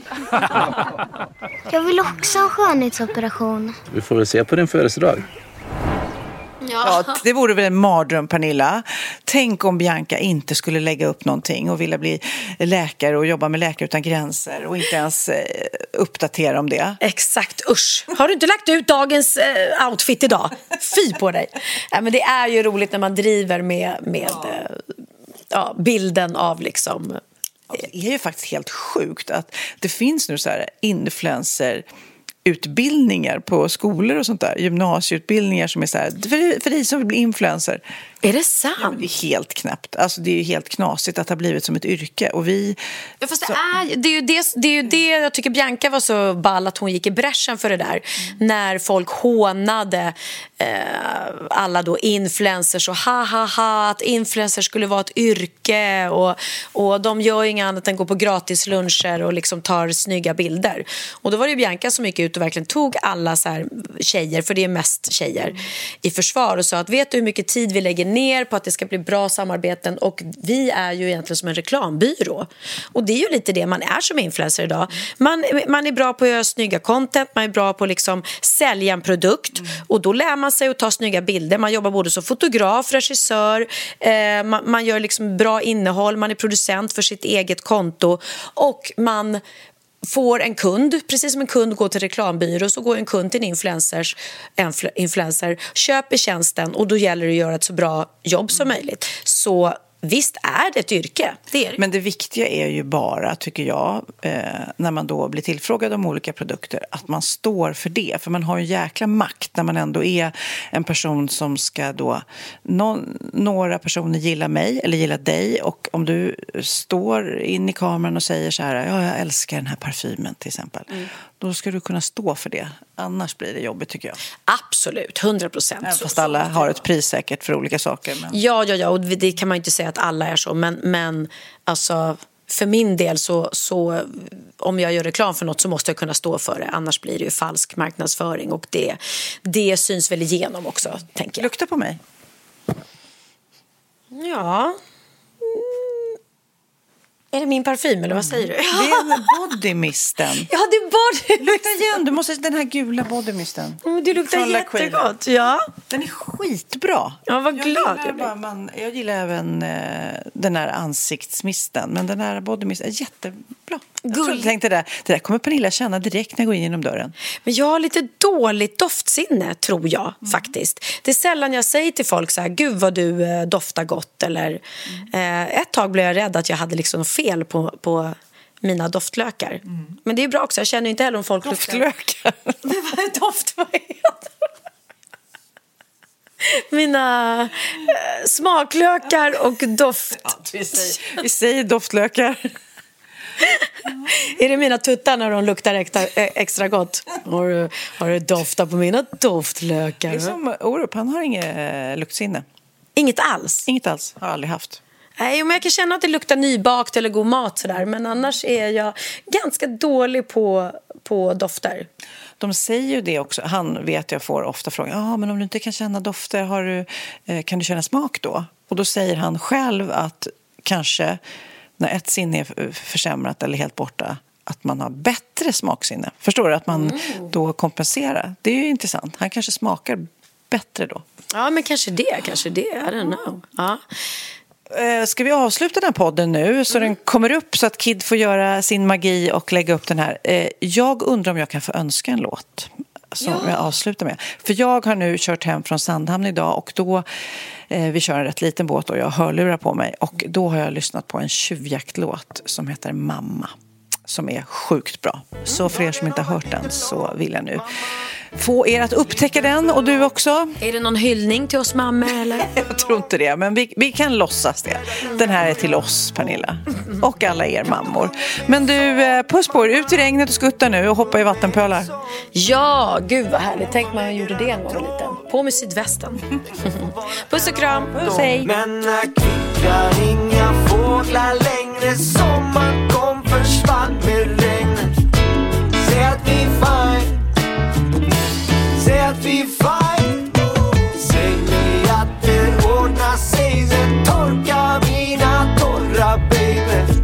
Jag vill också ha skönhetsoperation. Vi får väl se på din födelsedag. Ja, det vore väl en mardröm, Pernilla. Tänk om Bianca inte skulle lägga upp någonting och vilja bli läkare och jobba med Läkare utan gränser och inte ens eh, uppdatera om det. Exakt, usch. Har du inte lagt ut dagens eh, outfit idag? Fy på dig. Ja, men det är ju roligt när man driver med, med eh, ja, bilden av liksom... Det är ju faktiskt helt sjukt att det finns nu så här influencer utbildningar på skolor och sånt där. Gymnasieutbildningar som är så här, för, för dig som vill bli influencer. Är det sant? Ja, det är helt knäppt. Alltså, det är ju helt knasigt att det har blivit som ett yrke. Och vi... Ja, fast det, är, det, är ju det, det är ju det jag tycker Bianca var så ball att hon gick i bräschen för det där. Mm. När folk hånade eh, alla då influencers och ha ha ha att influencers skulle vara ett yrke och, och de gör inget annat än går på gratis luncher och liksom tar snygga bilder. Och då var det ju Bianca som gick ut och verkligen tog alla så här tjejer, för det är mest tjejer, mm. i försvar och sa att vet du hur mycket tid vi lägger ner på att det ska bli bra samarbeten och vi är ju egentligen som en reklambyrå. Och det är ju lite det man är som influencer idag. Man, man är bra på att göra snygga content, man är bra på att liksom sälja en produkt mm. och då lär man sig att ta snygga bilder. Man jobbar både som fotograf, regissör, eh, man, man gör liksom bra innehåll, man är producent för sitt eget konto och man får en kund, precis som en kund går till reklambyrå så går en kund till en influencers, influencer, köper tjänsten och då gäller det att göra ett så bra jobb som möjligt. Så Visst är det ett yrke. Det det. Men det viktiga är ju bara, tycker jag, eh, när man då blir tillfrågad om olika produkter, att man står för det. För man har en jäkla makt när man ändå är en person som ska då... Några personer gillar mig eller gillar dig och om du står in i kameran och säger så här, ja, jag älskar den här parfymen till exempel. Mm. Då ska du kunna stå för det. Annars blir det jobbigt tycker jag. Absolut, 100 procent. Fast alla har ett pris säkert för olika saker. Men... Ja, ja, ja, och det kan man inte säga att alla är så. Men, men alltså, för min del så, så om jag gör reklam för något så måste jag kunna stå för det. Annars blir det falsk marknadsföring och det, det syns väl igenom också. Tänker jag. Lukta på mig. Ja, är det min parfym eller vad säger du? Det är bodymisten. Ja, det är body Lukta igen, du måste, den här gula bodymisten. Mm, Du luktar Från La Queen. jättegott. Ja. Den är skitbra. Ja, vad Jag glad gillar, jag blir. man, jag gillar även eh, den här ansiktsmisten, men den här bodymisten är jättebra. Jag tror, jag tänkte det, det där kommer Pernilla känna direkt när jag går in genom dörren. Men jag har lite dåligt doftsinne, tror jag faktiskt. Det är sällan jag säger till folk så här, gud vad du eh, doftar gott. Eller, eh, ett tag blev jag rädd att jag hade liksom fel på, på mina doftlökar. Men det är bra också, jag känner inte heller om folk Doftlökar? Men vad är doft? Vad? Mina eh, smaklökar och doft... vi, säger, vi säger doftlökar. Är det mina tuttar när de luktar extra, eh, extra gott? Har du, har du doftat på mina doftlökar? Det är som Orup, han har inget eh, luktsinne. Inget alls? Inget alls, har aldrig haft. Nej, men jag kan känna att det luktar nybakt eller god mat sådär. Men annars är jag ganska dålig på, på dofter. De säger ju det också. Han vet jag får ofta frågan. Ja, men om du inte kan känna dofter, har du, eh, kan du känna smak då? Och då säger han själv att kanske när ett sinne är försämrat eller helt borta att man har bättre smaksinne. Förstår du? Att man då kompenserar. Det är ju intressant. Han kanske smakar bättre då. Ja, men kanske det. Kanske det. I don't know. Ja. Eh, Ska vi avsluta den här podden nu så den kommer upp så att Kid får göra sin magi och lägga upp den här? Eh, Jag undrar om jag kan få önska en låt som jag avslutar med. För jag har nu kört hem från Sandhamn idag och då, eh, vi kör en rätt liten båt och jag har hörlurar på mig och då har jag lyssnat på en tjuvjaktlåt som heter Mamma som är sjukt bra. Så för er som inte har hört den så vill jag nu få er att upptäcka den och du också. Är det någon hyllning till oss mammor eller? Jag tror inte det, men vi, vi kan låtsas det. Den här är till oss, Pernilla. Och alla er mammor. Men du, eh, puss på er. Ut i regnet och skutta nu och hoppa i vattenpölar. Ja, gud vad härligt. Tänk man gjorde det en gång liten. På med sydvästen. Puss och kram. Puss, hej. Men när kvittrar inga fåglar längre Sommaren kom, försvann med regnet Säg att vi är fine Säg att vi är fine. Säg mig att det ordnar sig. Sen torka mina tårar baby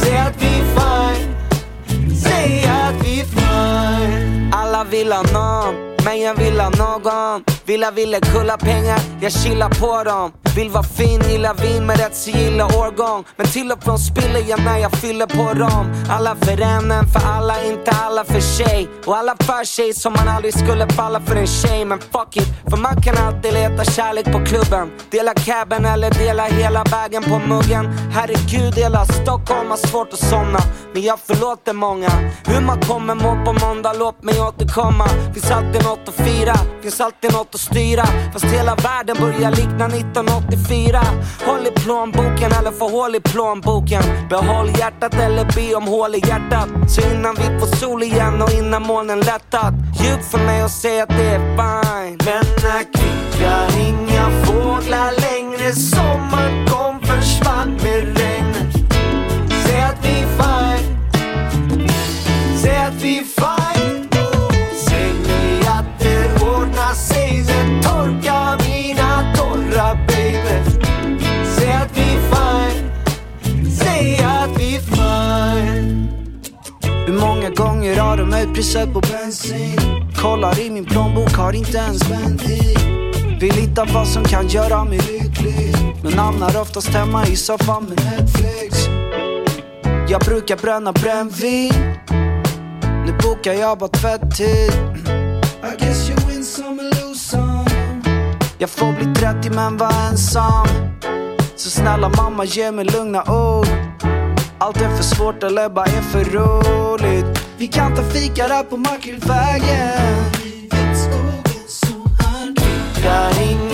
Säg att vi är fine. Säg att vi är fine. Alla vill ha någon men jag vill ha någon. Villa ville kulla pengar, jag chillar på dem. Vill vara fin, gillar vin med rätt så gillar årgång. Men till och från spiller jag när jag fyller på dem. Alla för en, en för alla, inte alla för sig. Och alla för sig som man aldrig skulle falla för en tjej. Men fuck it, för man kan alltid leta kärlek på klubben. Dela cabben eller dela hela vägen på muggen. Herregud, hela Stockholm har svårt att somna. Men jag förlåter många. Hur man kommer må på måndag, låt mig återkomma. Finns alltid något att fira, finns alltid något att styra. Fast hela världen börjar likna 1984 Håll i plånboken eller få hål i plånboken. Behåll hjärtat eller be om hål i hjärtat. Så innan vi får sol igen och innan molnen lättat. Ljug för mig och säg att det är fine. Men när kvickar inga fåglar längre. Sommaren kom, försvann med gånger har de höjt priset på bensin? Kollar i min plånbok, har inte ens spänn i Vill hitta vad som kan göra mig lycklig. Men hamnar oftast hemma i soffan med Netflix. Jag brukar bränna brännvin. Nu bokar jag bara tvättid. I guess you win some and lose some. Jag får bli 30 men var ensam. Så snälla mamma ge mig lugna ord. Allt är för svårt eller bara är för roligt. Vi kan ta fika där på Makrillvägen Kvittrar inga fåglar